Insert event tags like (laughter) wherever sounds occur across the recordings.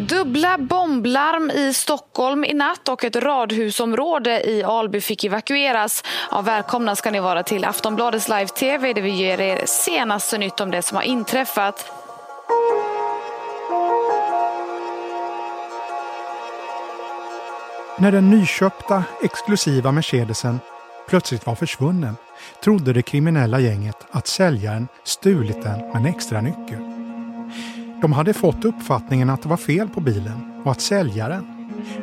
Dubbla bomblarm i Stockholm i natt och ett radhusområde i Alby fick evakueras. Ja, välkomna ska ni vara till Aftonbladets live-tv där vi ger er senaste nytt om det som har inträffat. När den nyköpta exklusiva Mercedesen plötsligt var försvunnen trodde det kriminella gänget att säljaren stulit den med en extra nyckel. De hade fått uppfattningen att det var fel på bilen och att säljaren,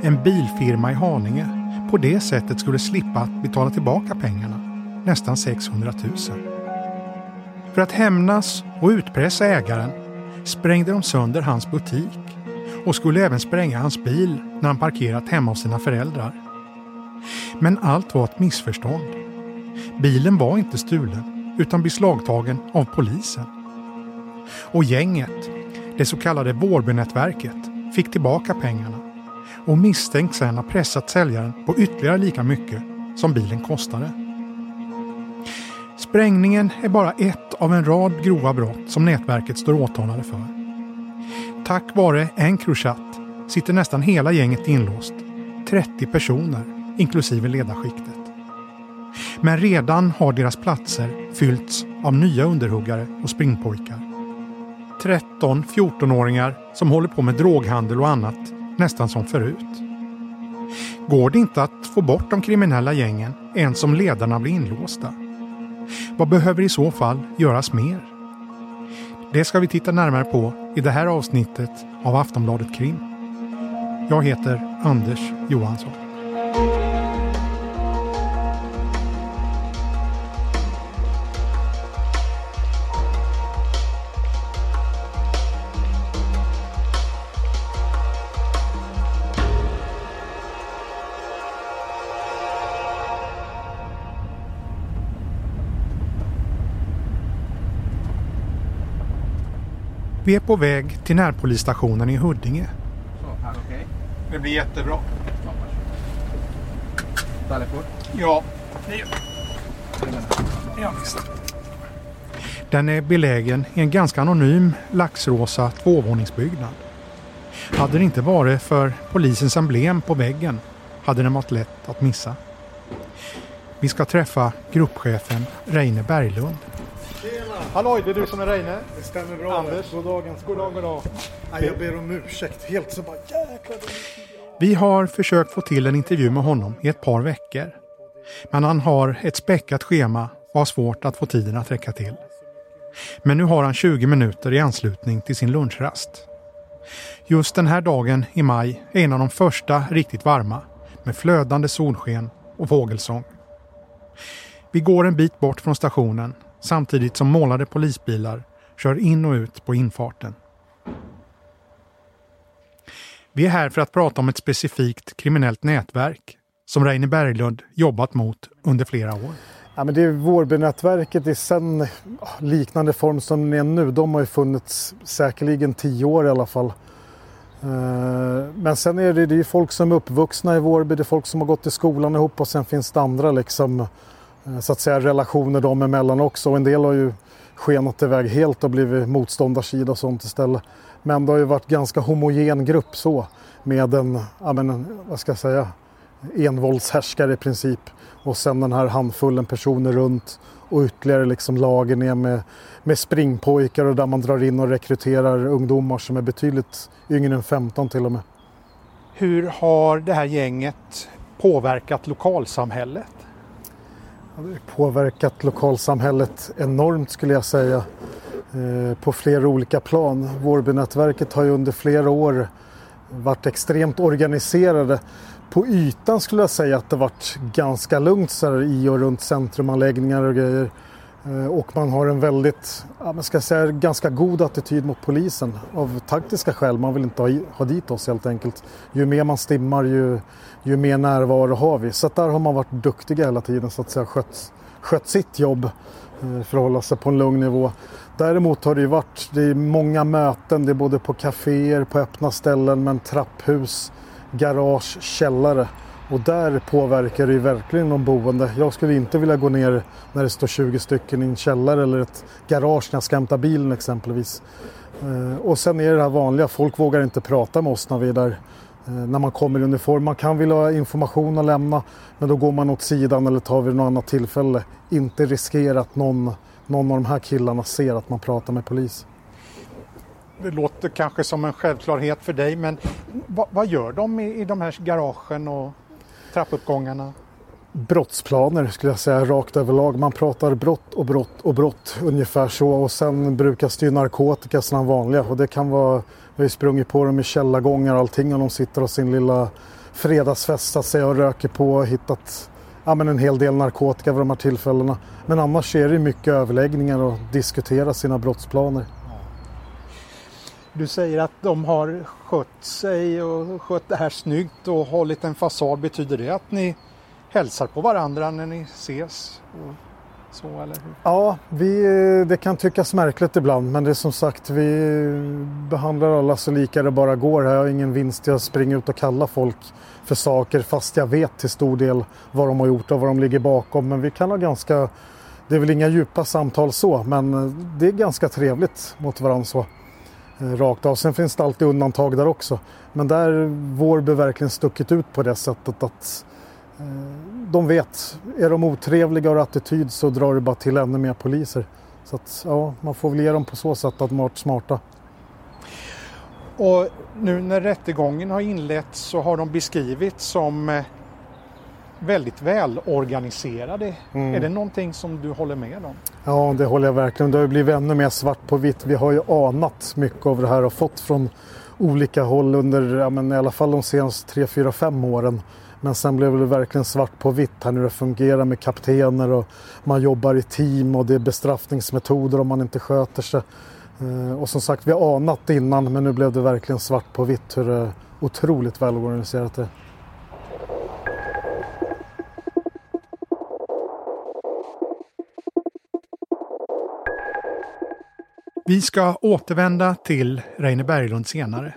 en bilfirma i Haninge, på det sättet skulle slippa att betala tillbaka pengarna, nästan 600 000. För att hämnas och utpressa ägaren sprängde de sönder hans butik och skulle även spränga hans bil när han parkerat hemma hos sina föräldrar. Men allt var ett missförstånd. Bilen var inte stulen utan beslagtagen av polisen. Och gänget, det så kallade Vårbynätverket, fick tillbaka pengarna och misstänks sedan ha pressat säljaren på ytterligare lika mycket som bilen kostade. Sprängningen är bara ett av en rad grova brott som nätverket står åtalade för. Tack vare Encrochat sitter nästan hela gänget inlåst. 30 personer, inklusive ledarskiktet. Men redan har deras platser fyllts av nya underhuggare och springpojkar. 13-14-åringar som håller på med droghandel och annat, nästan som förut. Går det inte att få bort de kriminella gängen ens om ledarna blir inlåsta? Vad behöver i så fall göras mer? Det ska vi titta närmare på i det här avsnittet av Aftonbladet Krim. Jag heter Anders Johansson. Vi är på väg till närpolisstationen i Huddinge. Det blir jättebra. Ja, ja visst. Den är belägen i en ganska anonym laxrosa tvåvåningsbyggnad. Hade det inte varit för polisens emblem på väggen hade den varit lätt att missa. Vi ska träffa gruppchefen Reine Berglund. Halloj, det är du som är Reine? Det stämmer bra. Anders. God dagens. God dag, god dag. Nej, jag ber om ursäkt. Helt så bara jäklar. Vi har försökt få till en intervju med honom i ett par veckor. Men han har ett späckat schema och har svårt att få tiden att räcka till. Men nu har han 20 minuter i anslutning till sin lunchrast. Just den här dagen i maj är en av de första riktigt varma med flödande solsken och fågelsång. Vi går en bit bort från stationen samtidigt som målade polisbilar kör in och ut på infarten. Vi är här för att prata om ett specifikt kriminellt nätverk som Reine Berglund jobbat mot under flera år. Ja, men det är Vårbynätverket i sen liknande form som det är nu. De har ju funnits säkerligen tio år i alla fall. Eh, men sen är det, det är folk som är uppvuxna i Vårby, det är folk som har gått i skolan ihop och sen finns det andra liksom, eh, Eh, så att säga relationer dem emellan också. Och en del har ju skenat iväg helt och blivit motståndarsida och sånt istället. Men det har ju varit ganska homogen grupp så med en, ja men, vad ska jag säga, envåldshärskare i princip. Och sen den här handfullen personer runt och ytterligare liksom lager ner med, med springpojkar och där man drar in och rekryterar ungdomar som är betydligt yngre än 15 till och med. Hur har det här gänget påverkat lokalsamhället? Det har påverkat lokalsamhället enormt skulle jag säga. Eh, på flera olika plan. Vårbynätverket har ju under flera år varit extremt organiserade. På ytan skulle jag säga att det varit ganska lugnt så här, i och runt centrumanläggningar och grejer. Eh, och man har en väldigt, ja, man ska säga, ganska god attityd mot polisen av taktiska skäl. Man vill inte ha, ha dit oss helt enkelt. Ju mer man stimmar ju, ju mer närvaro har vi. Så där har man varit duktiga hela tiden så att säga skött, skött sitt jobb eh, för att hålla sig på en lugn nivå. Däremot har det ju varit det är många möten, det är både på kaféer, på öppna ställen, men trapphus, garage, källare och där påverkar det ju verkligen de boende. Jag skulle inte vilja gå ner när det står 20 stycken i en källare eller ett garage när jag ska hämta bilen exempelvis. Eh, och sen är det det här vanliga, folk vågar inte prata med oss när vi är där. Eh, när man kommer i uniform. Man kan vilja ha information att lämna men då går man åt sidan eller tar vid något annat tillfälle. Inte riskera att någon, någon av de här killarna ser att man pratar med polis. Det låter kanske som en självklarhet för dig men vad, vad gör de i, i de här garagen och trappuppgångarna? brottsplaner skulle jag säga rakt överlag. Man pratar brott och brott och brott ungefär så och sen brukas det ju narkotika som vanliga och det kan vara, vi har sprungit på dem i källargångar och allting och de sitter och sin lilla fredagsfesta sig och röker på och hittat ja, men en hel del narkotika vid de här tillfällena. Men annars är det mycket överläggningar och diskutera sina brottsplaner. Du säger att de har skött sig och skött det här snyggt och hållit en fasad. Betyder det att ni hälsar på varandra när ni ses? Och så, eller hur? Ja, vi, det kan tyckas märkligt ibland men det är som sagt vi behandlar alla så lika det bara går. Jag har ingen vinst i att springa ut och kalla folk för saker fast jag vet till stor del vad de har gjort och vad de ligger bakom. Men vi kan ha ganska, det är väl inga djupa samtal så men det är ganska trevligt mot varandra så. Eh, rakt av. Sen finns det alltid undantag där också. Men där Vårby verkligen stuckit ut på det sättet att eh, de vet, är de otrevliga och har attityd så drar det bara till ännu mer poliser. Så att, ja, man får väl ge dem på så sätt att de har varit smarta. Och nu när rättegången har inletts så har de beskrivits som eh, väldigt välorganiserade. Mm. Är det någonting som du håller med om? Ja, det håller jag verkligen. Det har blivit ännu mer svart på vitt. Vi har ju anat mycket av det här och fått från olika håll under ja, men i alla fall de senaste 3, 4, 5 åren. Men sen blev det verkligen svart på vitt här nu det fungerar med kaptener och man jobbar i team och det är bestraffningsmetoder om man inte sköter sig. Eh, och som sagt, vi har anat innan men nu blev det verkligen svart på vitt hur det otroligt välorganiserat det är. Vi ska återvända till Reine Berglund senare.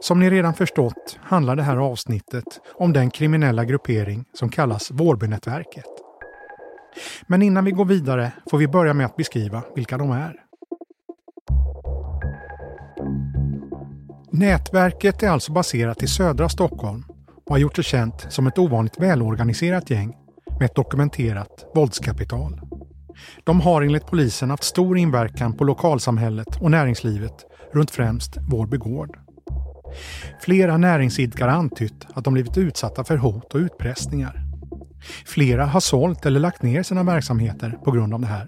Som ni redan förstått handlar det här avsnittet om den kriminella gruppering som kallas Vårbynätverket. Men innan vi går vidare får vi börja med att beskriva vilka de är. Nätverket är alltså baserat i södra Stockholm och har gjort sig känt som ett ovanligt välorganiserat gäng med ett dokumenterat våldskapital. De har enligt polisen haft stor inverkan på lokalsamhället och näringslivet runt främst Vårby gård. Flera näringsidkare har antytt att de blivit utsatta för hot och utpressningar. Flera har sålt eller lagt ner sina verksamheter på grund av det här.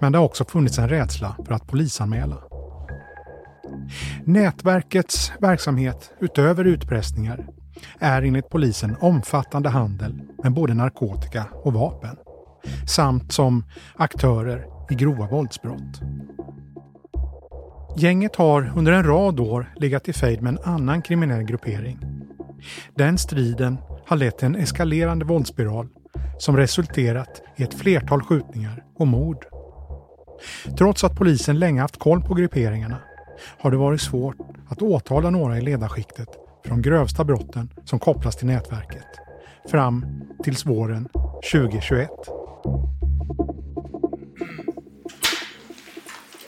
Men det har också funnits en rädsla för att polisanmäla. Nätverkets verksamhet utöver utpressningar är enligt polisen omfattande handel med både narkotika och vapen samt som aktörer i grova våldsbrott. Gänget har under en rad år legat i fejd med en annan kriminell gruppering. Den striden har lett till en eskalerande våldsspiral som resulterat i ett flertal skjutningar och mord. Trots att polisen länge haft koll på grupperingarna har det varit svårt att åtala några i ledarskiktet för de grövsta brotten som kopplas till nätverket fram tills våren 2021.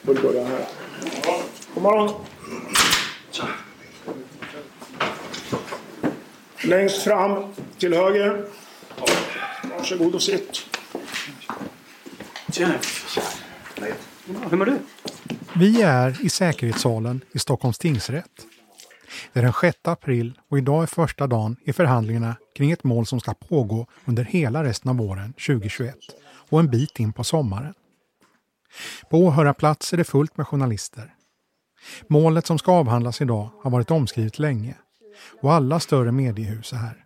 Börja här. God morgon. Längst fram till höger. Varsågod och sitt. Tjena. Hur mår du? Vi är i säkerhetssalen i Stockholms tingsrätt. Det är den 6 april och idag är första dagen i förhandlingarna kring ett mål som ska pågå under hela resten av våren 2021 och en bit in på sommaren. På åhörarplats är det fullt med journalister. Målet som ska avhandlas idag har varit omskrivet länge och alla större mediehus är här.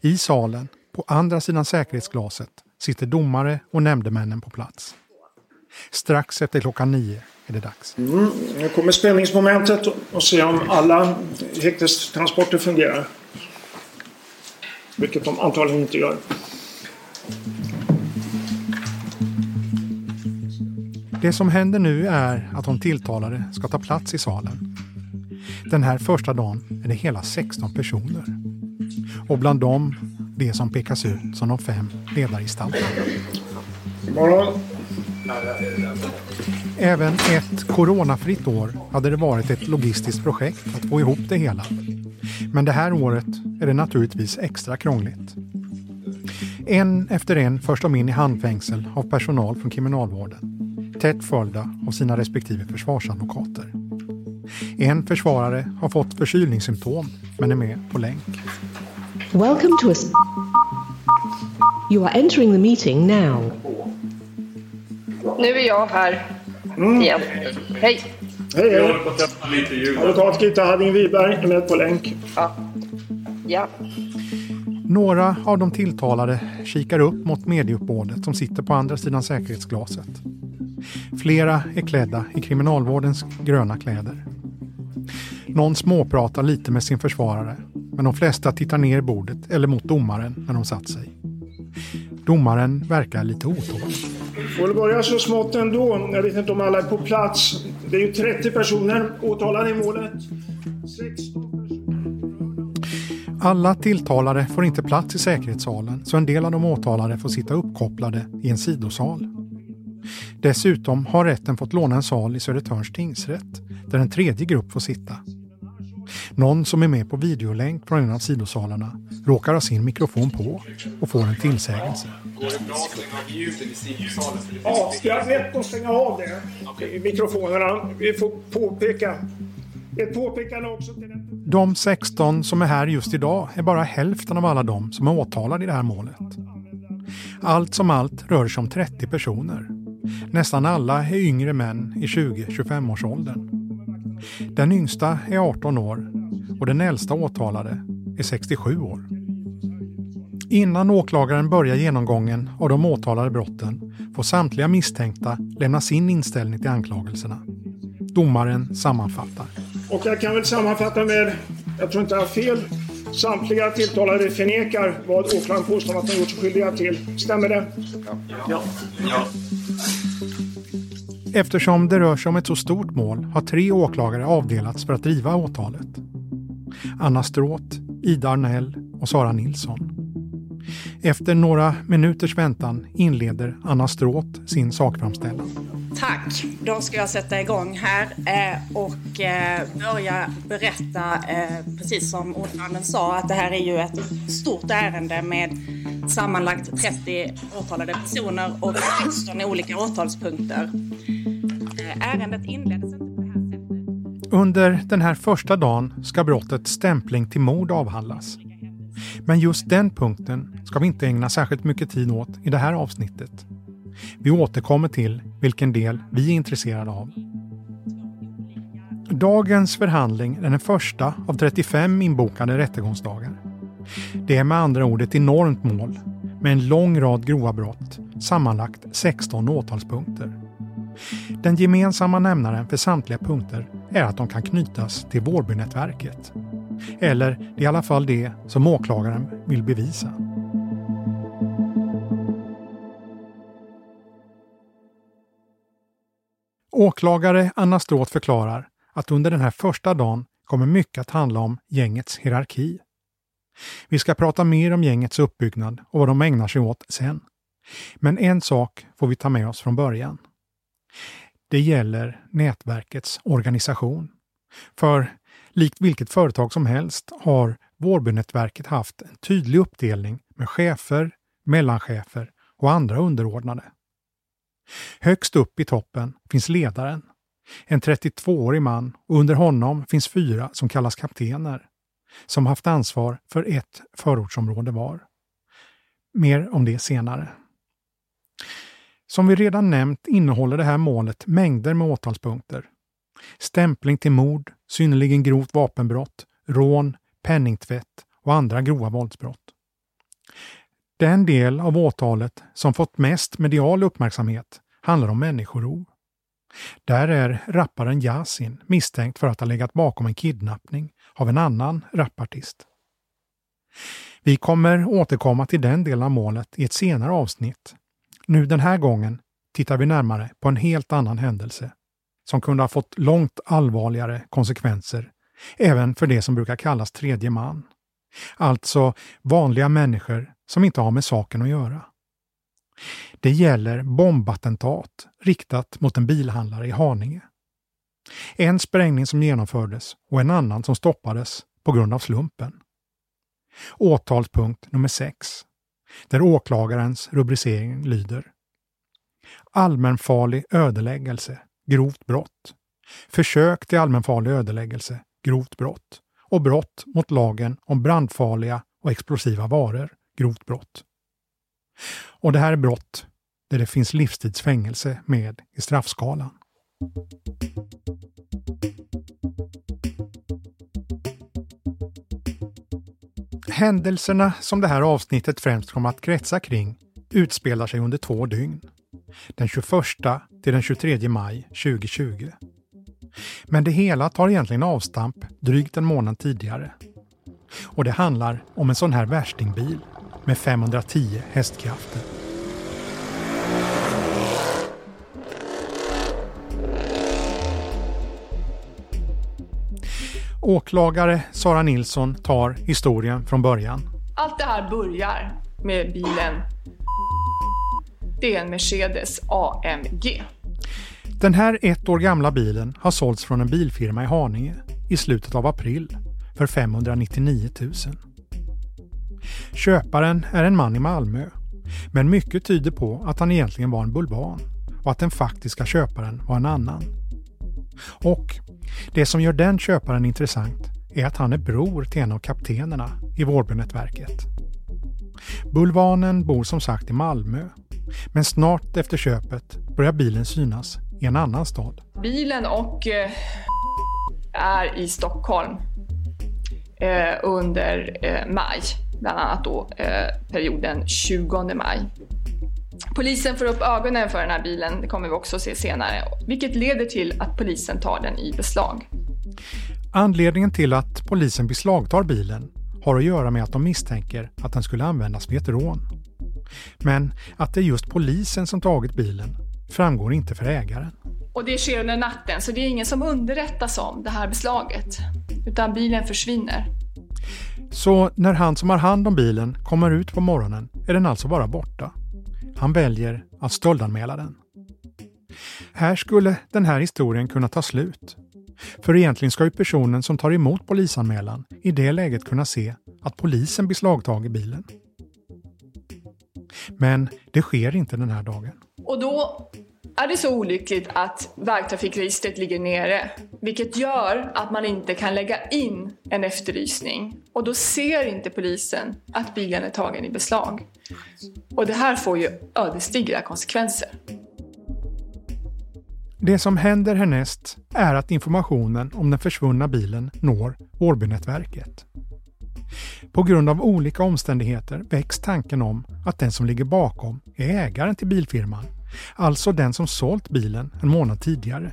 I salen, på andra sidan säkerhetsglaset, sitter domare och nämndemännen på plats. Strax efter klockan nio är det dags. Mm, nu kommer spänningsmomentet och se om alla häktestransporter fungerar. Vilket de antagligen inte gör. Det som händer nu är att de tilltalade ska ta plats i salen. Den här första dagen är det hela 16 personer. Och bland dem det som pekas ut som de fem ledargestalterna. Morgon. Även ett coronafritt år hade det varit ett logistiskt projekt att få ihop det hela. Men det här året är det naturligtvis extra krångligt. En efter en förs de in i handfängsel av personal från kriminalvården. Tätt följda av sina respektive försvarsadvokater. En försvarare har fått förkylningssymptom men är med på länk. Welcome to us. You are entering the meeting now. Nu är jag här igen. Hej! Hej, hej. Advokat Gitta Hadding Wiberg är med på länk. Ja. ja. Några av de tilltalade kikar upp mot medieuppbådet som sitter på andra sidan säkerhetsglaset. Flera är klädda i kriminalvårdens gröna kläder. Någon småpratar lite med sin försvarare, men de flesta tittar ner i bordet eller mot domaren när de satt sig. Domaren verkar lite otålig. Och det börjar så smått ändå. Jag vet inte om alla är på plats. Det är ju 30 personer åtalade i målet. 16 Alla tilltalade får inte plats i säkerhetssalen så en del av de åtalade får sitta uppkopplade i en sidosal. Dessutom har rätten fått låna en sal i Södertörns tingsrätt där en tredje grupp får sitta. Någon som är med på videolänk från en av sidosalarna råkar ha sin mikrofon på och får en tillsägelse. Ja, vi har bett dem stänga av det. Mikrofonerna. Vi får påpeka. Ett påpekande också till den... De 16 som är här just idag är bara hälften av alla de som är åtalade i det här målet. Allt som allt rör sig om 30 personer. Nästan alla är yngre män i 20-25 års åldern. Den yngsta är 18 år och den äldsta åtalade är 67 år. Innan åklagaren börjar genomgången av de åtalade brotten får samtliga misstänkta lämna sin inställning till anklagelserna. Domaren sammanfattar. Och jag kan väl sammanfatta med, jag tror inte jag har fel, samtliga tilltalade förnekar vad åklagaren påstår att de gjort sig skyldiga till. Stämmer det? Ja. ja. Eftersom det rör sig om ett så stort mål har tre åklagare avdelats för att driva åtalet. Anna Stråth, Ida Arnell och Sara Nilsson. Efter några minuters väntan inleder Anna Stråth sin sakframställan. Tack! Då ska jag sätta igång här eh, och eh, börja berätta, eh, precis som ordföranden sa, att det här är ju ett stort ärende med sammanlagt 30 åtalade personer och 16 olika åtalspunkter. Ärendet inleddes inte på det här sättet. Under den här första dagen ska brottet stämpling till mord avhandlas. Men just den punkten ska vi inte ägna särskilt mycket tid åt i det här avsnittet. Vi återkommer till vilken del vi är intresserade av. Dagens förhandling är den första av 35 inbokade rättegångsdagar. Det är med andra ord ett enormt mål med en lång rad grova brott, sammanlagt 16 åtalspunkter. Den gemensamma nämnaren för samtliga punkter är att de kan knytas till Vårbynätverket. Eller det är i alla fall det som åklagaren vill bevisa. Åklagare Anna Stråth förklarar att under den här första dagen kommer mycket att handla om gängets hierarki. Vi ska prata mer om gängets uppbyggnad och vad de ägnar sig åt sen. Men en sak får vi ta med oss från början. Det gäller nätverkets organisation. För likt vilket företag som helst har Vårbynätverket haft en tydlig uppdelning med chefer, mellanchefer och andra underordnade. Högst upp i toppen finns ledaren, en 32-årig man och under honom finns fyra som kallas kaptener, som haft ansvar för ett förortsområde var. Mer om det senare. Som vi redan nämnt innehåller det här målet mängder med åtalspunkter. Stämpling till mord, synnerligen grovt vapenbrott, rån, penningtvätt och andra grova våldsbrott. Den del av åtalet som fått mest medial uppmärksamhet handlar om människorov. Där är rapparen Yasin misstänkt för att ha legat bakom en kidnappning av en annan rapartist. Vi kommer återkomma till den delen av målet i ett senare avsnitt nu den här gången tittar vi närmare på en helt annan händelse som kunde ha fått långt allvarligare konsekvenser även för det som brukar kallas tredje man, Alltså vanliga människor som inte har med saken att göra. Det gäller bombattentat riktat mot en bilhandlare i Haninge. En sprängning som genomfördes och en annan som stoppades på grund av slumpen. Åtalspunkt nummer 6, där åklagarens rubricering lyder Allmänfarlig ödeläggelse, grovt brott. Försök till allmänfarlig ödeläggelse, grovt brott. Och brott mot lagen om brandfarliga och explosiva varor, grovt brott. Och det här är brott där det finns livstidsfängelse med i straffskalan. Händelserna som det här avsnittet främst kommer att kretsa kring utspelar sig under två dygn. Den 21 till den 23 maj 2020. Men det hela tar egentligen avstamp drygt en månad tidigare. Och det handlar om en sån här värstingbil med 510 hästkrafter. Åklagare Sara Nilsson tar historien från början. Allt det här börjar med bilen. Det är en Mercedes AMG. Den här ett år gamla bilen har sålts från en bilfirma i Haninge i slutet av april för 599 000. Köparen är en man i Malmö, men mycket tyder på att han egentligen var en bulvan och att den faktiska köparen var en annan. Och det som gör den köparen intressant är att han är bror till en av kaptenerna i Vårbynätverket. Bulvanen bor som sagt i Malmö, men snart efter köpet börjar bilen synas i en annan stad. Bilen och eh, är i Stockholm eh, under eh, maj, bland annat då perioden 20 maj. Polisen får upp ögonen för den här bilen, det kommer vi också se senare, vilket leder till att polisen tar den i beslag. Anledningen till att polisen beslagtar bilen har att göra med att de misstänker att den skulle användas vid ett rån. Men att det är just polisen som tagit bilen framgår inte för ägaren. Och det sker under natten, så det är ingen som underrättas om det här beslaget. Utan bilen försvinner. Så när han som har hand om bilen kommer ut på morgonen är den alltså bara borta. Han väljer att stöldanmäla den. Här skulle den här historien kunna ta slut. För egentligen ska ju personen som tar emot polisanmälan i det läget kunna se att polisen beslagtagit bilen. Men det sker inte den här dagen. Och då är det så olyckligt att vägtrafikregistret ligger nere, vilket gör att man inte kan lägga in en efterlysning. Och då ser inte polisen att bilen är tagen i beslag. Och det här får ju ödesdigra konsekvenser. Det som händer härnäst är att informationen om den försvunna bilen når Årbynätverket. På grund av olika omständigheter väcks tanken om att den som ligger bakom är ägaren till bilfirman, alltså den som sålt bilen en månad tidigare.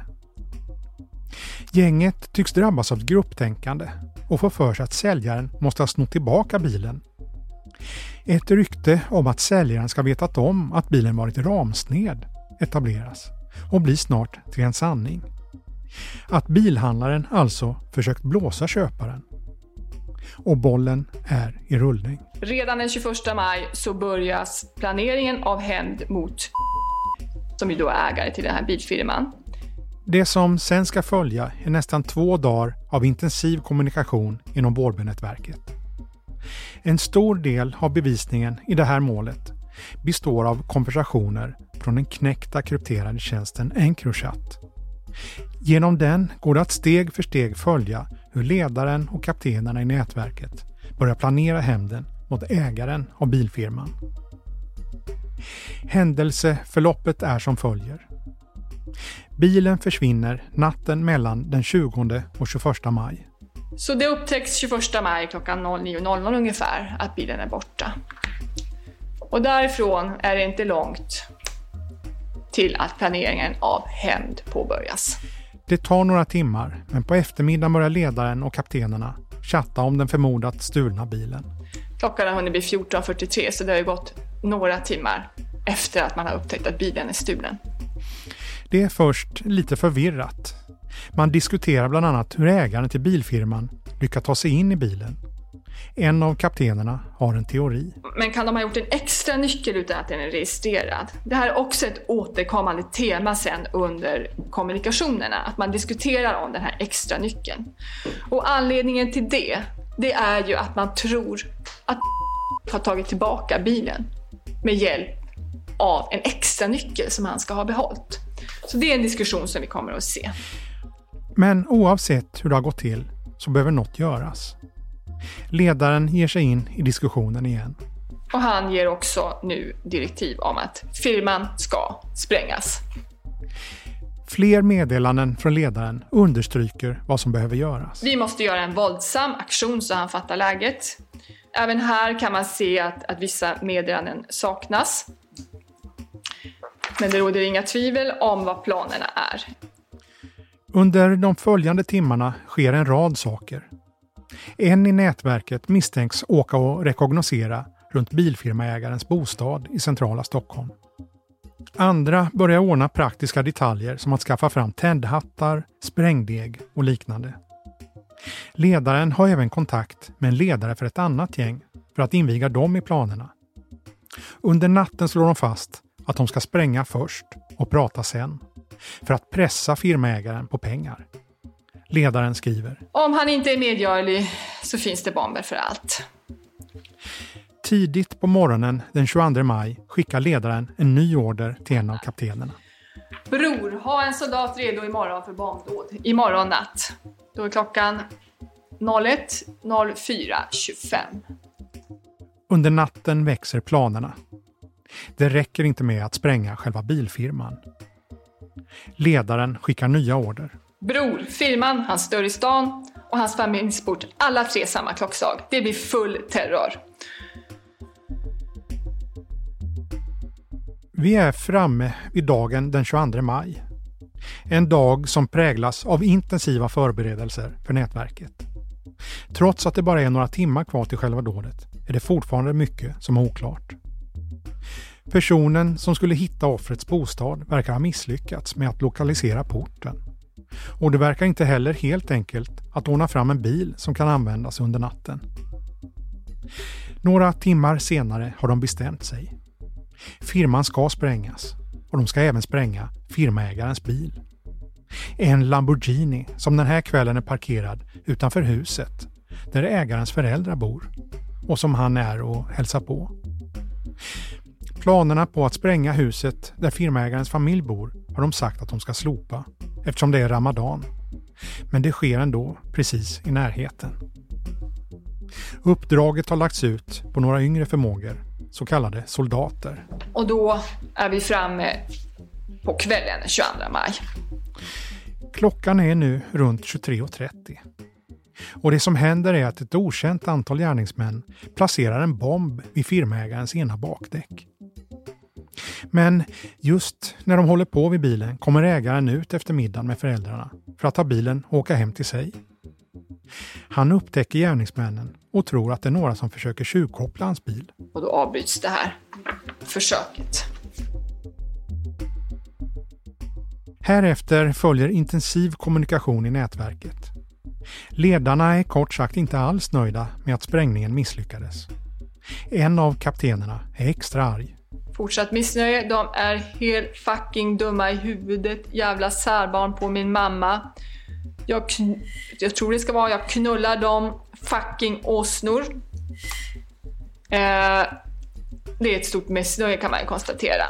Gänget tycks drabbas av grupptänkande och får för sig att säljaren måste ha snott tillbaka bilen. Ett rykte om att säljaren ska vetat om att bilen varit ramsned etableras och blir snart till en sanning. Att bilhandlaren alltså försökt blåsa köparen och bollen är i rullning. Redan den 21 maj så börjas planeringen av hämnd mot som ju då är ägare till den här bilfirman. Det som sen ska följa är nästan två dagar av intensiv kommunikation inom Vårbynätverket. En stor del av bevisningen i det här målet består av konversationer från den knäckta krypterade tjänsten Encrochat. Genom den går det att steg för steg följa hur ledaren och kaptenerna i nätverket börjar planera hämnden mot ägaren av bilfirman. Händelseförloppet är som följer. Bilen försvinner natten mellan den 20 och 21 maj. Så det upptäcks 21 maj klockan 09.00 ungefär att bilen är borta. Och därifrån är det inte långt till att planeringen av hämnd påbörjas. Det tar några timmar, men på eftermiddagen börjar ledaren och kaptenerna chatta om den förmodat stulna bilen. Klockan har hunnit bli 14.43 så det har ju gått några timmar efter att man har upptäckt att bilen är stulen. Det är först lite förvirrat. Man diskuterar bland annat hur ägaren till bilfirman lyckas ta sig in i bilen. En av kaptenerna har en teori. Men kan de ha gjort en extra nyckel utan att den är registrerad? Det här är också ett återkommande tema sen under kommunikationerna, att man diskuterar om den här extra nyckeln. Och anledningen till det, det är ju att man tror att (laughs) har tagit tillbaka bilen med hjälp av en extra nyckel som han ska ha behållit. Så det är en diskussion som vi kommer att se. Men oavsett hur det har gått till så behöver något göras. Ledaren ger sig in i diskussionen igen. Och han ger också nu direktiv om att firman ska sprängas. Fler meddelanden från ledaren understryker vad som behöver göras. Vi måste göra en våldsam aktion så han fattar läget. Även här kan man se att, att vissa meddelanden saknas. Men det råder inga tvivel om vad planerna är. Under de följande timmarna sker en rad saker. En i nätverket misstänks åka och rekognosera runt bilfirmaägarens bostad i centrala Stockholm. Andra börjar ordna praktiska detaljer som att skaffa fram tändhattar, sprängdeg och liknande. Ledaren har även kontakt med en ledare för ett annat gäng för att inviga dem i planerna. Under natten slår de fast att de ska spränga först och prata sen. För att pressa firmaägaren på pengar. Ledaren skriver. Om han inte är medgörlig så finns det bomber för allt. Tidigt på morgonen den 22 maj skickar ledaren en ny order till en av kaptenerna. Bror, ha en soldat redo imorgon för bombdåd. Imorgon natt. Då är klockan 01.04.25. Under natten växer planerna. Det räcker inte med att spränga själva bilfirman. Ledaren skickar nya order. Bror, firman, hans dörr i stan och hans familjsport. Alla tre samma klockslag. Det blir full terror. Vi är framme vid dagen den 22 maj. En dag som präglas av intensiva förberedelser för nätverket. Trots att det bara är några timmar kvar till själva dådet är det fortfarande mycket som är oklart. Personen som skulle hitta offrets bostad verkar ha misslyckats med att lokalisera porten. Och det verkar inte heller helt enkelt att ordna fram en bil som kan användas under natten. Några timmar senare har de bestämt sig. Firman ska sprängas och de ska även spränga firmaägarens bil. En Lamborghini som den här kvällen är parkerad utanför huset där ägarens föräldrar bor och som han är och hälsar på. Planerna på att spränga huset där firmaägarens familj bor har de sagt att de ska slopa eftersom det är Ramadan. Men det sker ändå precis i närheten. Uppdraget har lagts ut på några yngre förmågor, så kallade soldater. Och då är vi framme på kvällen 22 maj. Klockan är nu runt 23.30. Och det som händer är att ett okänt antal gärningsmän placerar en bomb vid firmaägarens ena bakdäck. Men just när de håller på vid bilen kommer ägaren ut efter middagen med föräldrarna för att ta bilen och åka hem till sig. Han upptäcker gärningsmännen och tror att det är några som försöker tjuvkoppla hans bil. Och då avbryts det här försöket. Härefter följer intensiv kommunikation i nätverket. Ledarna är kort sagt inte alls nöjda med att sprängningen misslyckades. En av kaptenerna är extra arg. Fortsatt missnöje. De är helt fucking dumma i huvudet. Jävla särbarn på min mamma. Jag, jag tror det ska vara jag knullar dem. Fucking åsnor. Eh, det är ett stort missnöje kan man konstatera.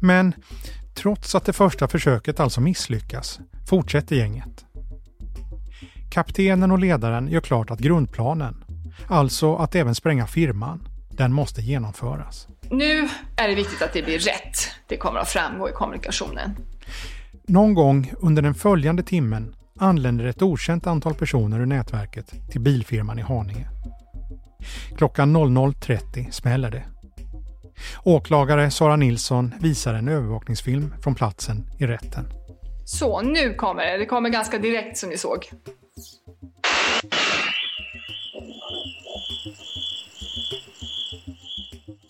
Men trots att det första försöket alltså misslyckas fortsätter gänget. Kaptenen och ledaren gör klart att grundplanen, alltså att även spränga firman, den måste genomföras. Nu är det viktigt att det blir rätt. Det kommer att framgå i kommunikationen. Någon gång under den följande timmen anländer ett okänt antal personer ur nätverket till bilfirman i Haninge. Klockan 00.30 smäller det. Åklagare Sara Nilsson visar en övervakningsfilm från platsen i rätten. Så, nu kommer det. Det kommer ganska direkt som ni såg.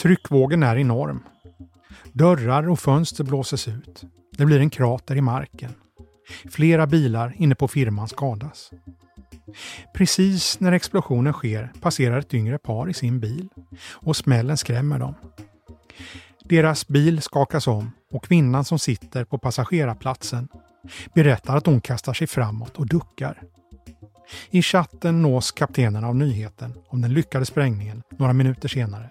Tryckvågen är enorm. Dörrar och fönster blåses ut. Det blir en krater i marken. Flera bilar inne på firman skadas. Precis när explosionen sker passerar ett yngre par i sin bil och smällen skrämmer dem. Deras bil skakas om och kvinnan som sitter på passagerarplatsen berättar att hon kastar sig framåt och duckar. I chatten nås kaptenen av nyheten om den lyckade sprängningen några minuter senare.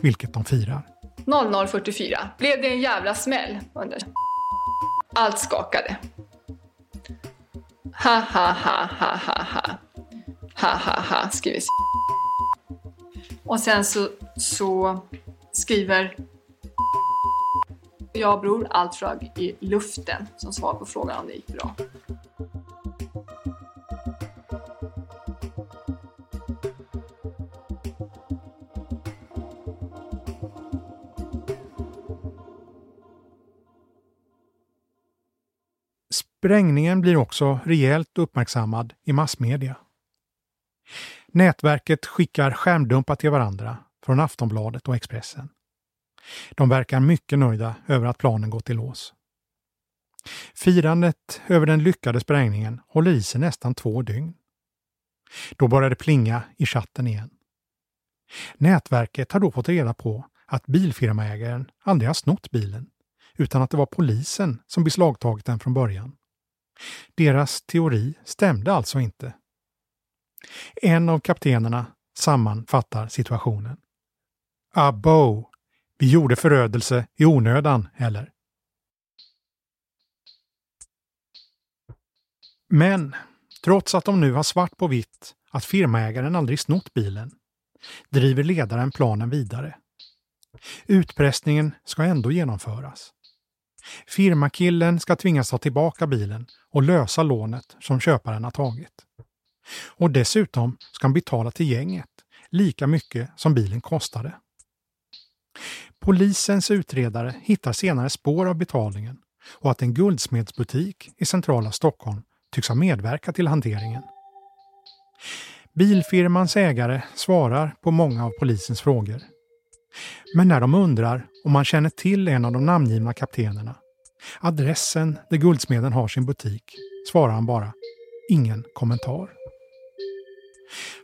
Vilket de firar. 00.44 blev det en jävla smäll Undrar. Allt skakade. Ha ha ha ha ha ha. Ha ha ha skriver Och sen så, så skriver och bror, allt flög i luften som svar på frågan om det gick bra. Sprängningen blir också rejält uppmärksammad i massmedia. Nätverket skickar skärmdumpar till varandra från Aftonbladet och Expressen. De verkar mycket nöjda över att planen gått i lås. Firandet över den lyckade sprängningen håller i sig nästan två dygn. Då börjar det plinga i chatten igen. Nätverket har då fått reda på att bilfirmaägaren aldrig har snott bilen, utan att det var polisen som beslagtagit den från början. Deras teori stämde alltså inte. En av kaptenerna sammanfattar situationen. Abo, vi gjorde förödelse i onödan, eller? Men trots att de nu har svart på vitt att firmaägaren aldrig snott bilen driver ledaren planen vidare. Utpressningen ska ändå genomföras. Firmakillen ska tvingas ta tillbaka bilen och lösa lånet som köparen har tagit. Och dessutom ska han betala till gänget lika mycket som bilen kostade. Polisens utredare hittar senare spår av betalningen och att en guldsmedsbutik i centrala Stockholm tycks ha medverkat till hanteringen. Bilfirmans ägare svarar på många av polisens frågor. Men när de undrar om man känner till en av de namngivna kaptenerna, adressen där guldsmeden har sin butik, svarar han bara ingen kommentar.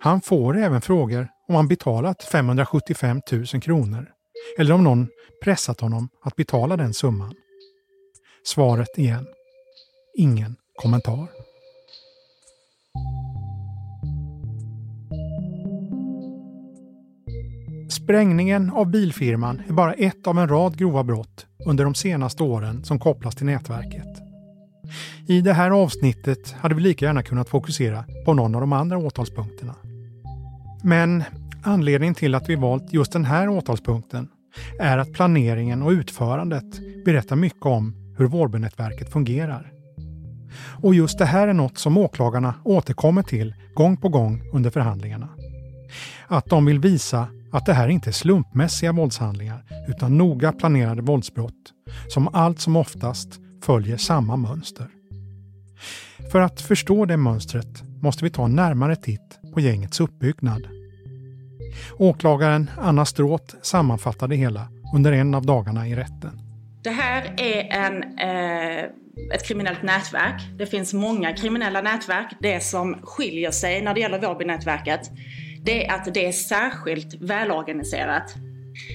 Han får även frågor om han betalat 575 000 kronor eller om någon pressat honom att betala den summan. Svaret igen. Ingen kommentar. Sprängningen av bilfirman är bara ett av en rad grova brott under de senaste åren som kopplas till nätverket. I det här avsnittet hade vi lika gärna kunnat fokusera på någon av de andra åtalspunkterna. Men anledningen till att vi valt just den här åtalspunkten är att planeringen och utförandet berättar mycket om hur Vårbynätverket fungerar. Och just det här är något som åklagarna återkommer till gång på gång under förhandlingarna. Att de vill visa att det här inte är slumpmässiga våldshandlingar utan noga planerade våldsbrott som allt som oftast följer samma mönster. För att förstå det mönstret måste vi ta en närmare titt på gängets uppbyggnad. Åklagaren Anna Stråt sammanfattade hela under en av dagarna i rätten. Det här är en, eh, ett kriminellt nätverk. Det finns många kriminella nätverk. Det som skiljer sig när det gäller Vårbynätverket det är att det är särskilt välorganiserat.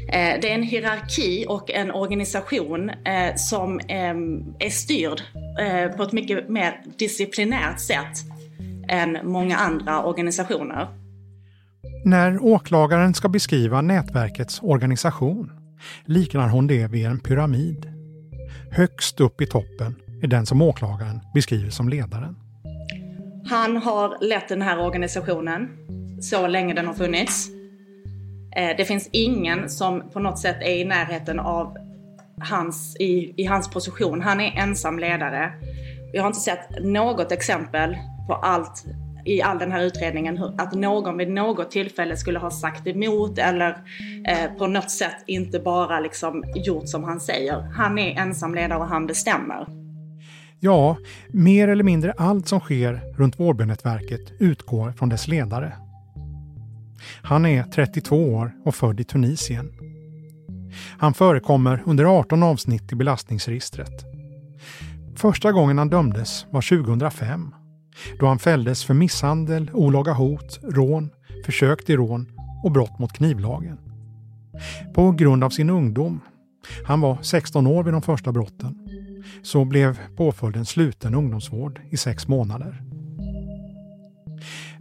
Eh, det är en hierarki och en organisation eh, som ehm, är styrd eh, på ett mycket mer disciplinärt sätt än många andra organisationer. När åklagaren ska beskriva nätverkets organisation liknar hon det vid en pyramid. Högst upp i toppen är den som åklagaren beskriver som ledaren. Han har lett den här organisationen så länge den har funnits. Eh, det finns ingen som på något sätt är i närheten av hans, i, i hans position. Han är ensam ledare. Jag har inte sett något exempel på allt i all den här utredningen att någon vid något tillfälle skulle ha sagt emot eller eh, på något sätt inte bara liksom gjort som han säger. Han är ensam ledare och han bestämmer. Ja, mer eller mindre allt som sker runt Vårbynätverket utgår från dess ledare. Han är 32 år och född i Tunisien. Han förekommer under 18 avsnitt i belastningsregistret. Första gången han dömdes var 2005. då han fälldes för misshandel, olaga hot, rån, försök till rån och brott mot knivlagen. På grund av sin ungdom, han var 16 år vid de första brotten, så blev påföljden sluten ungdomsvård i sex månader.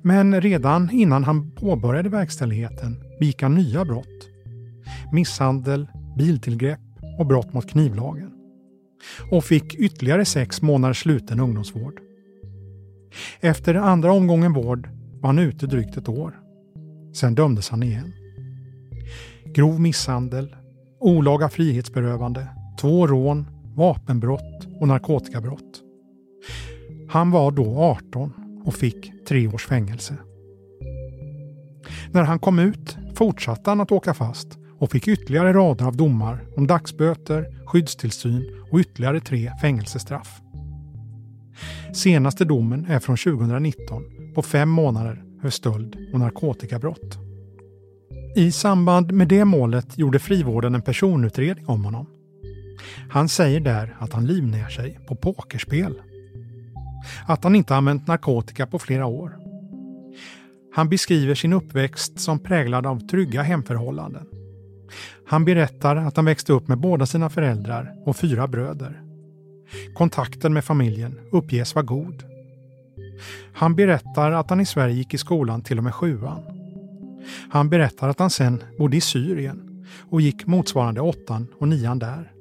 Men redan innan han påbörjade verkställigheten begick han nya brott. Misshandel, biltillgrepp och brott mot knivlagen. Och fick ytterligare sex månaders sluten ungdomsvård. Efter andra omgången vård var han ute drygt ett år. Sen dömdes han igen. Grov misshandel, olaga frihetsberövande, två rån, vapenbrott och narkotikabrott. Han var då 18 och fick tre års fängelse. När han kom ut fortsatte han att åka fast och fick ytterligare rader av domar om dagsböter, skyddstillsyn och ytterligare tre fängelsestraff. Senaste domen är från 2019 på fem månader för stöld och narkotikabrott. I samband med det målet gjorde frivården en personutredning om honom. Han säger där att han livnär sig på pokerspel. Att han inte använt narkotika på flera år. Han beskriver sin uppväxt som präglad av trygga hemförhållanden. Han berättar att han växte upp med båda sina föräldrar och fyra bröder. Kontakten med familjen uppges vara god. Han berättar att han i Sverige gick i skolan till och med sjuan. Han berättar att han sen bodde i Syrien och gick motsvarande åttan och nian där.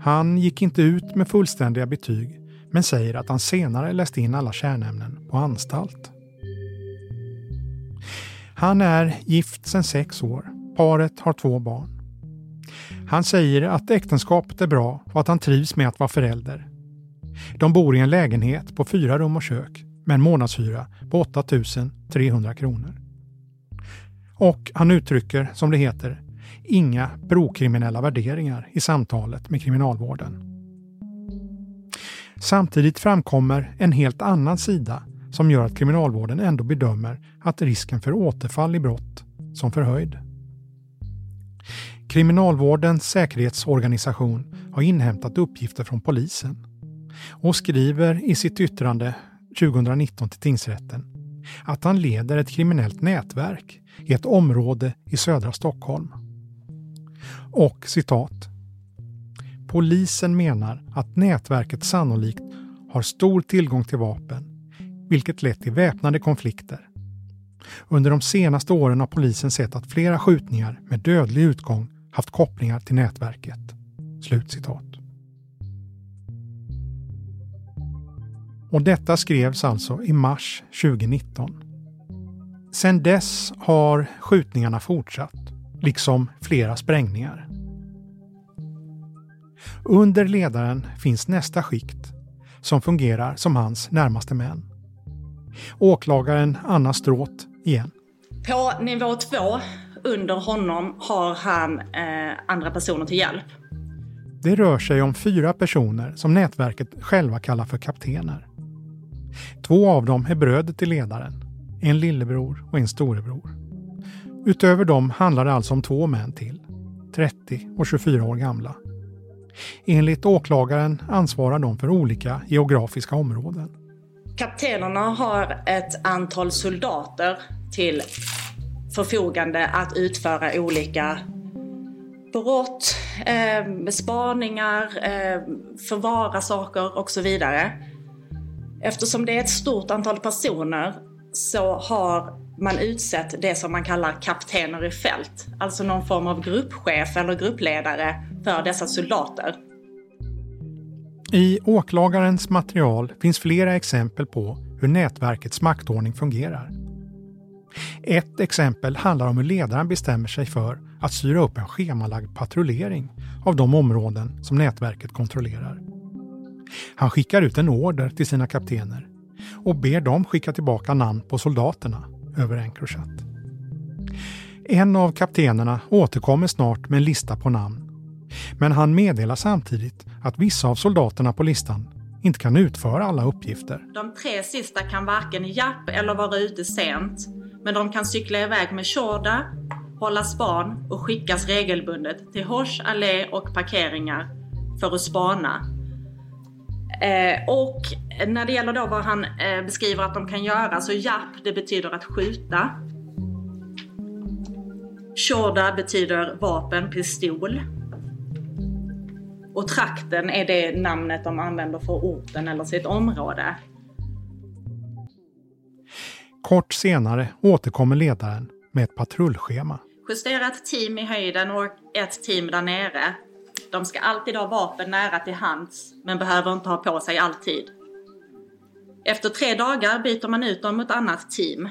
Han gick inte ut med fullständiga betyg men säger att han senare läste in alla kärnämnen på anstalt. Han är gift sedan sex år. Paret har två barn. Han säger att äktenskapet är bra och att han trivs med att vara förälder. De bor i en lägenhet på fyra rum och kök med en månadshyra på 8 300 kronor. Och han uttrycker, som det heter, inga brokriminella värderingar i samtalet med kriminalvården. Samtidigt framkommer en helt annan sida som gör att kriminalvården ändå bedömer att risken för återfall i brott som förhöjd. Kriminalvårdens säkerhetsorganisation har inhämtat uppgifter från polisen och skriver i sitt yttrande 2019 till tingsrätten att han leder ett kriminellt nätverk i ett område i södra Stockholm. Och citat. Polisen menar att nätverket sannolikt har stor tillgång till vapen, vilket lett till väpnade konflikter. Under de senaste åren har polisen sett att flera skjutningar med dödlig utgång haft kopplingar till nätverket. Slutcitat. Och detta skrevs alltså i mars 2019. Sedan dess har skjutningarna fortsatt, liksom flera sprängningar. Under ledaren finns nästa skikt som fungerar som hans närmaste män. Åklagaren Anna Stråt igen. På nivå två, under honom, har han eh, andra personer till hjälp. Det rör sig om fyra personer som nätverket själva kallar för kaptener. Två av dem är bröder till ledaren, en lillebror och en storebror. Utöver dem handlar det alltså om två män till, 30 och 24 år gamla. Enligt åklagaren ansvarar de för olika geografiska områden. Kaptenerna har ett antal soldater till förfogande att utföra olika brott, eh, spaningar, eh, förvara saker och så vidare. Eftersom det är ett stort antal personer så har man utsett det som man kallar kaptener i fält. Alltså någon form av gruppchef eller gruppledare för dessa soldater. I åklagarens material finns flera exempel på hur nätverkets maktordning fungerar. Ett exempel handlar om hur ledaren bestämmer sig för att styra upp en schemalagd patrullering av de områden som nätverket kontrollerar. Han skickar ut en order till sina kaptener och ber dem skicka tillbaka namn på soldaterna över Encrochat. En av kaptenerna återkommer snart med en lista på namn. Men han meddelar samtidigt att vissa av soldaterna på listan inte kan utföra alla uppgifter. De tre sista kan varken japp eller vara ute sent. Men de kan cykla iväg med Shorda, hålla span och skickas regelbundet till Hors, allé och parkeringar för att spana Eh, och när det gäller då vad han eh, beskriver att de kan göra så japp, det betyder att skjuta. Shorda betyder vapen, pistol. Och trakten är det namnet de använder för orten eller sitt område. Kort senare återkommer ledaren med ett patrullschema. Justera ett team i höjden och ett team där nere. De ska alltid ha vapen nära till hands, men behöver inte ha på sig alltid. Efter tre dagar byter man ut dem mot annat team.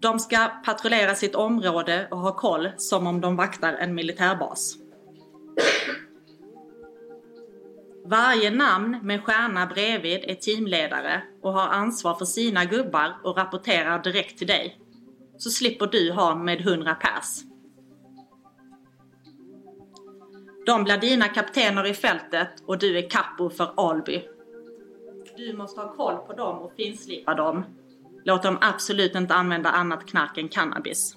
De ska patrullera sitt område och ha koll som om de vaktar en militärbas. Varje namn med stjärna bredvid är teamledare och har ansvar för sina gubbar och rapporterar direkt till dig. Så slipper du ha med 100 pers. De blir dina kaptener i fältet och du är kappo för Alby. Du måste ha koll på dem och finslipa dem. Låt dem absolut inte använda annat knark än cannabis.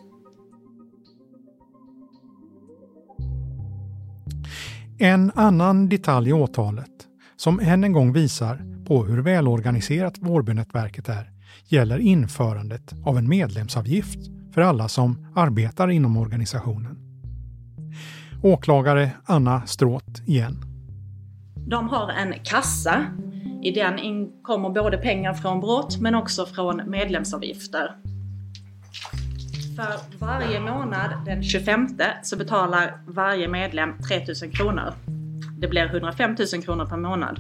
En annan detalj i åtalet, som än en gång visar på hur välorganiserat Vårbynätverket är, gäller införandet av en medlemsavgift för alla som arbetar inom organisationen. Åklagare Anna Stråt igen. De har en kassa. I den kommer både pengar från brott men också från medlemsavgifter. För varje månad den 25 så betalar varje medlem 3000 kronor. Det blir 105 000 kronor per månad.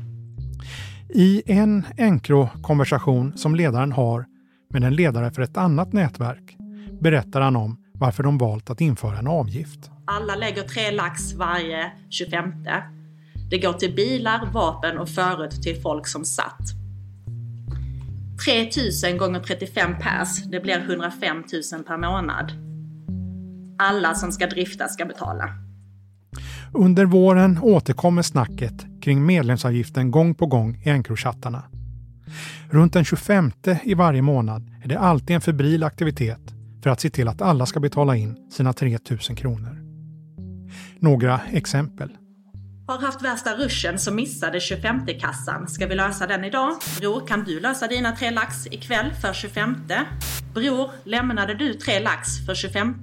I en Encro-konversation som ledaren har med en ledare för ett annat nätverk berättar han om varför de valt att införa en avgift. Alla lägger tre lax varje 25. Det går till bilar, vapen och förut till folk som satt. 3000 gånger 35 pers, det blir 105 000 per månad. Alla som ska drifta ska betala. Under våren återkommer snacket kring medlemsavgiften gång på gång i Encrochattarna. Runt den 25 i varje månad är det alltid en febril aktivitet för att se till att alla ska betala in sina 3000 kronor. Några exempel. Har haft värsta ruschen som missade 25-kassan. Ska vi lösa den idag? Bror, kan du lösa dina tre lax ikväll för 25? Bror, lämnade du tre lax för 25?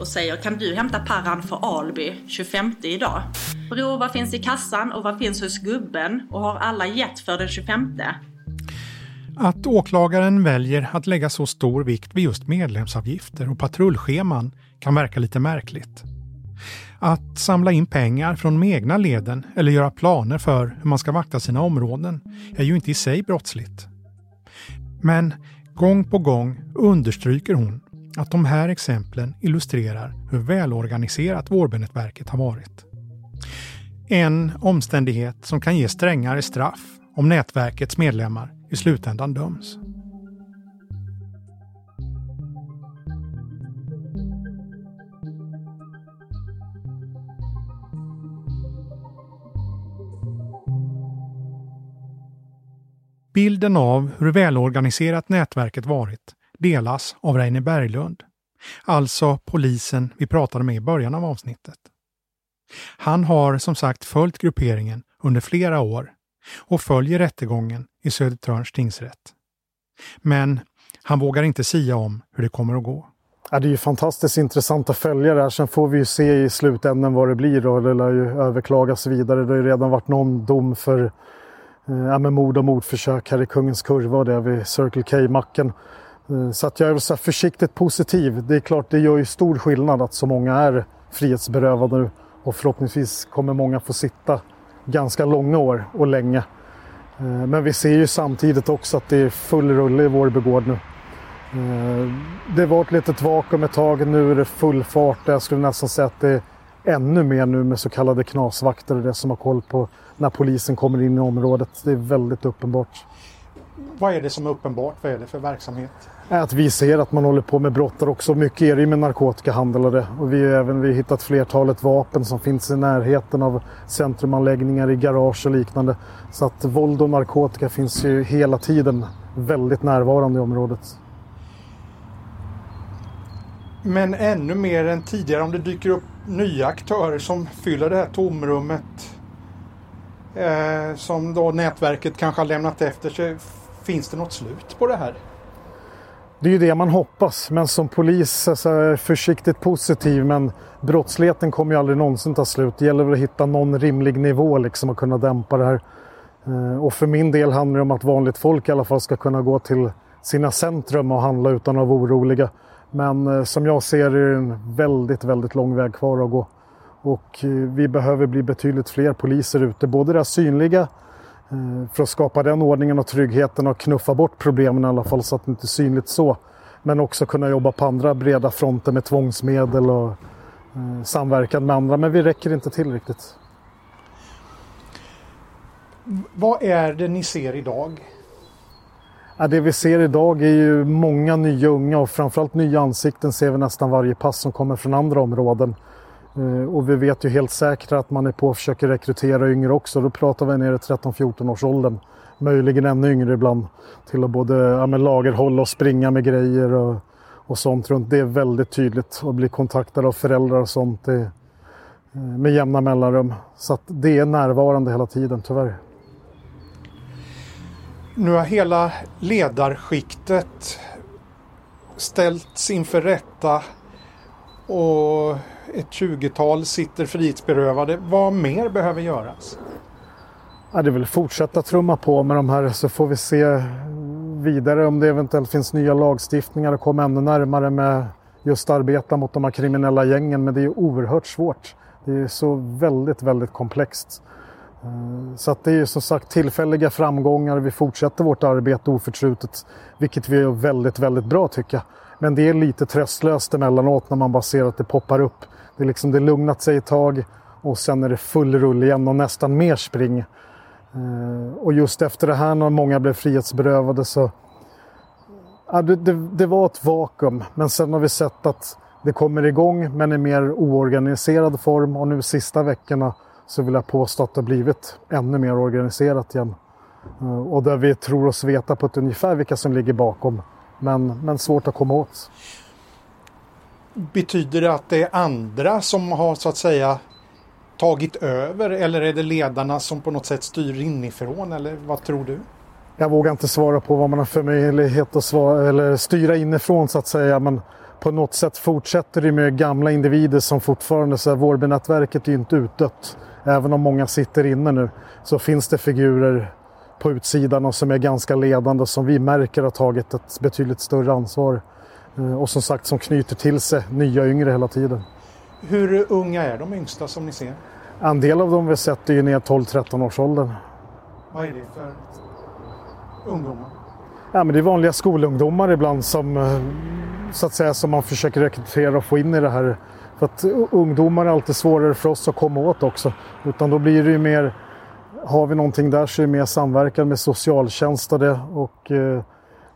Och säger, kan du hämta parran för Alby 25 idag? Bror, vad finns i kassan och vad finns hos gubben? Och har alla gett för den 25? Att åklagaren väljer att lägga så stor vikt vid just medlemsavgifter och patrullscheman kan verka lite märkligt. Att samla in pengar från de egna leden eller göra planer för hur man ska vakta sina områden är ju inte i sig brottsligt. Men gång på gång understryker hon att de här exemplen illustrerar hur välorganiserat Vårbynätverket har varit. En omständighet som kan ge strängare straff om nätverkets medlemmar i slutändan döms. Bilden av hur välorganiserat nätverket varit delas av Reine Berglund, alltså polisen vi pratade med i början av avsnittet. Han har som sagt följt grupperingen under flera år och följer rättegången i Södertörns tingsrätt. Men han vågar inte sia om hur det kommer att gå. Ja, det är ju fantastiskt intressant att följa det här. Sen får vi ju se i slutändan vad det blir Då. det lär ju överklagas vidare. Det har ju redan varit någon dom för Eh, ja, med mord och mordförsök här i Kungens Kurva och det vid Circle K-macken. Eh, så att jag är så försiktigt positiv. Det är klart, det gör ju stor skillnad att så många är frihetsberövade nu. och förhoppningsvis kommer många få sitta ganska långa år och länge. Eh, men vi ser ju samtidigt också att det är full rulle i vår begård nu. Det var ett litet vakuum ett tag, nu är det full fart. Jag skulle nästan säga att det är ännu mer nu med så kallade knasvakter och det som har koll på när polisen kommer in i området. Det är väldigt uppenbart. Vad är det som är uppenbart? Vad är det för verksamhet? Att vi ser att man håller på med brott också. Mycket är det med det. Och vi har även vi hittat flertalet vapen som finns i närheten av centrumanläggningar, i garage och liknande. Så att våld och narkotika finns ju hela tiden väldigt närvarande i området. Men ännu mer än tidigare om det dyker upp nya aktörer som fyller det här tomrummet. eh, som då nätverket kanske har lämnat efter sig. Finns det något slut på det här? Det är ju det man hoppas, men som polis alltså, är jag försiktigt positiv. Men brottsligheten kommer ju aldrig någonsin ta slut. Det gäller väl att hitta någon rimlig nivå liksom och kunna dämpa det här. Eh, och för min del handlar det om att vanligt folk i alla fall ska kunna gå till sina centrum och handla utan att vara oroliga. Men eh, som jag ser det är det en väldigt, väldigt lång väg kvar att gå. Och eh, vi behöver bli betydligt fler poliser ute, både det synliga eh, för att skapa den ordningen och tryggheten och knuffa bort problemen i alla fall så att det inte är synligt så. Men också kunna jobba på andra breda fronter med tvångsmedel och samverkan med andra. Men vi räcker inte till riktigt. Vad är det ni ser idag? Ja, det vi ser idag är ju många nya unga och framförallt nya ansikten ser vi nästan varje pass som kommer från andra områden. Eh, och vi vet ju helt säkert att man är på och försöker rekrytera yngre också. Då pratar vi ner i 13-14 års åldern. Möjligen ännu yngre ibland. Till att både ja, med lagerhålla och springa med grejer och, och sånt runt. Det är väldigt tydligt att bli kontaktad av föräldrar och sånt det, eh, med jämna mellanrum. Så att det är närvarande hela tiden tyvärr. Nu har hela ledarskiktet ställts inför rätta och ett 20-tal sitter frihetsberövade. Vad mer behöver göras? Ja, det är väl fortsätta trumma på med de här så får vi se vidare om det eventuellt finns nya lagstiftningar och komma ännu närmare med just arbeta mot de här kriminella gängen. Men det är oerhört svårt. Det är så väldigt, väldigt komplext. Eh, så att det är som sagt tillfälliga framgångar. Vi fortsätter vårt arbete oförtrutet, vilket vi gör väldigt, väldigt bra tycker jag. Men det är lite tröstlöst emellanåt när man bara ser att det poppar upp. Det är liksom det lugnat sig ett tag och sen är det full rull igen och nästan mer spring. Eh, och just efter det här när många blev frihetsberövade så ja, det, det, det var ett vakuum. Men sen har vi sett att det kommer igång men i mer oorganiserad form och nu sista veckorna så vill jag påstå att det har blivit ännu mer organiserat igen. Eh, och där vi tror oss veta på ett ungefär vilka som ligger bakom. Men, men svårt att komma åt. Betyder det att det är andra som har så att säga tagit över eller är det ledarna som på något sätt styr inifrån eller vad tror du? Jag vågar inte svara på vad man har för möjlighet att svara, eller styra inifrån så att säga. Men på något sätt fortsätter det med gamla individer som fortfarande, så här, Vårbynätverket är ju inte utdött. Även om många sitter inne nu så finns det figurer på utsidan och som är ganska ledande som vi märker har tagit ett betydligt större ansvar. Eh, och som sagt som knyter till sig nya yngre hela tiden. Hur unga är de yngsta som ni ser? En del av dem vi sett är ju ner 12-13 års åldern. Vad är det för ungdomar? Ja, men det är vanliga skolungdomar ibland som, eh, så att säga, som man försöker rekrytera och få in i det här för att ungdomar är alltid svårare för oss att komma åt också. Utan då blir det ju mer, har vi någonting där så är det mer samverkan med socialtjänst och eh,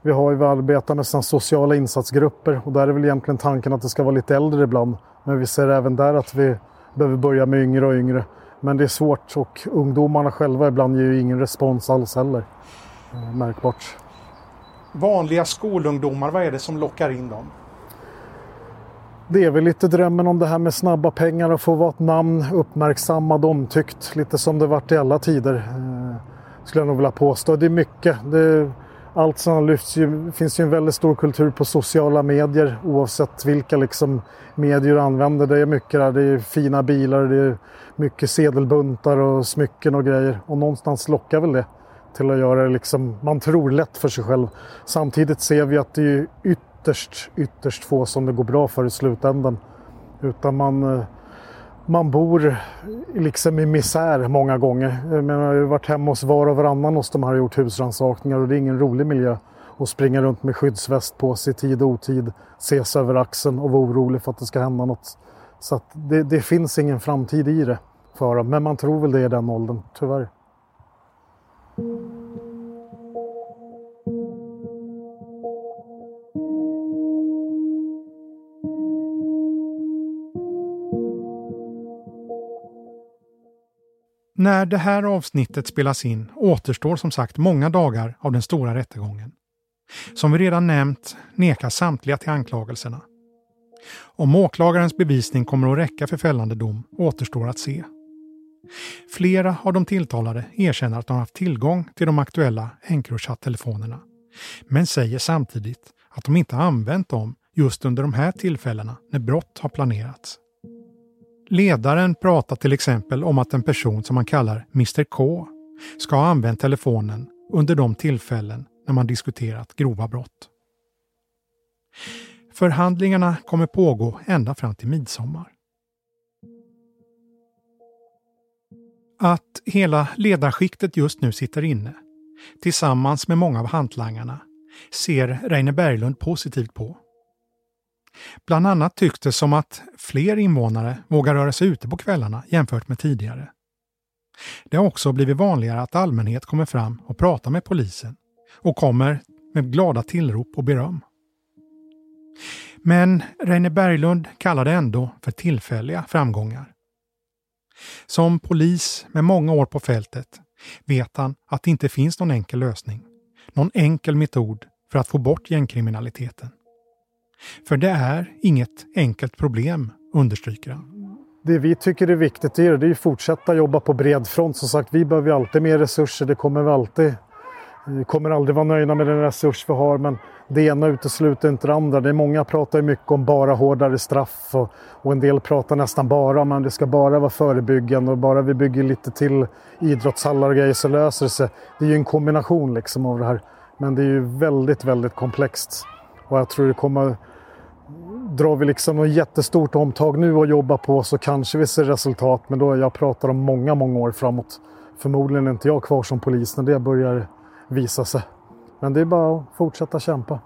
vi har ju arbetat med sådana sociala insatsgrupper och där är väl egentligen tanken att det ska vara lite äldre ibland. Men vi ser även där att vi behöver börja med yngre och yngre. Men det är svårt och ungdomarna själva ibland ger ju ingen respons alls heller. Eh, märkbart. Vanliga skolungdomar, vad är det som lockar in dem? Det är väl lite drömmen om det här med snabba pengar och få vara ett namn uppmärksammad, omtyckt. Lite som det varit i alla tider. Eh, skulle jag nog vilja påstå. Det är mycket. Det, allt som lyfts ju, det finns ju en väldigt stor kultur på sociala medier oavsett vilka liksom medier du använder. Det är mycket där. Det är fina bilar, det är mycket sedelbuntar och smycken och grejer. Och någonstans lockar väl det till att göra det liksom, man tror lätt för sig själv. Samtidigt ser vi att det är ytterligare ytterst, ytterst få som det går bra för i slutändan. Utan man, eh, man bor liksom i misär många gånger. Jag, menar, jag har varit hemma hos var och varannan hos de här och gjort husrannsakningar och det är ingen rolig miljö att springa runt med skyddsväst på sig i tid och otid, ses över axeln och vara orolig för att det ska hända något. Så det, det, finns ingen framtid i det för dem, men man tror väl det i den åldern, tyvärr. När det här avsnittet spelas in återstår som sagt många dagar av den stora rättegången. Som vi redan nämnt nekas samtliga till anklagelserna. Om åklagarens bevisning kommer att räcka för fällande dom återstår att se. Flera av de tilltalade erkänner att de haft tillgång till de aktuella Encrochat-telefonerna, men säger samtidigt att de inte använt dem just under de här tillfällena när brott har planerats. Ledaren pratar till exempel om att en person som man kallar Mr K ska ha använt telefonen under de tillfällen när man diskuterat grova brott. Förhandlingarna kommer pågå ända fram till midsommar. Att hela ledarskiktet just nu sitter inne, tillsammans med många av hantlangarna, ser Reine Berglund positivt på. Bland annat tycks det som att fler invånare vågar röra sig ute på kvällarna jämfört med tidigare. Det har också blivit vanligare att allmänhet kommer fram och pratar med polisen och kommer med glada tillrop och beröm. Men Reine Berglund kallar det ändå för tillfälliga framgångar. Som polis med många år på fältet vet han att det inte finns någon enkel lösning, någon enkel metod för att få bort gängkriminaliteten. För det är inget enkelt problem, understryker han. Det vi tycker är viktigt är, det är att fortsätta jobba på bred front. Som sagt, vi behöver alltid mer resurser. Det kommer vi alltid. Vi kommer aldrig vara nöjda med den resurs vi har, men det ena utesluter inte det andra. Det är många pratar mycket om bara hårdare straff och, och en del pratar nästan bara om att det ska bara vara förebyggande och bara vi bygger lite till idrottshallar och grejer så löser det sig. Det är ju en kombination liksom av det här. Men det är ju väldigt, väldigt komplext. Och jag tror det kommer drar vi liksom något jättestort omtag nu och jobbar på så kanske vi ser resultat. Men då jag pratar om många, många år framåt. Förmodligen är inte jag kvar som polis när det börjar visa sig. Men det är bara att fortsätta kämpa.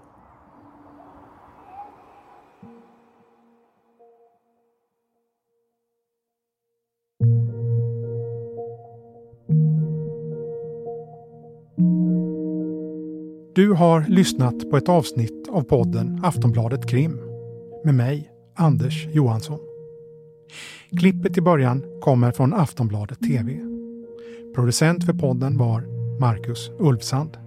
Du har lyssnat på ett avsnitt av podden Aftonbladet Krim med mig, Anders Johansson. Klippet i början kommer från Aftonbladet TV. Producent för podden var Marcus Ulfsand.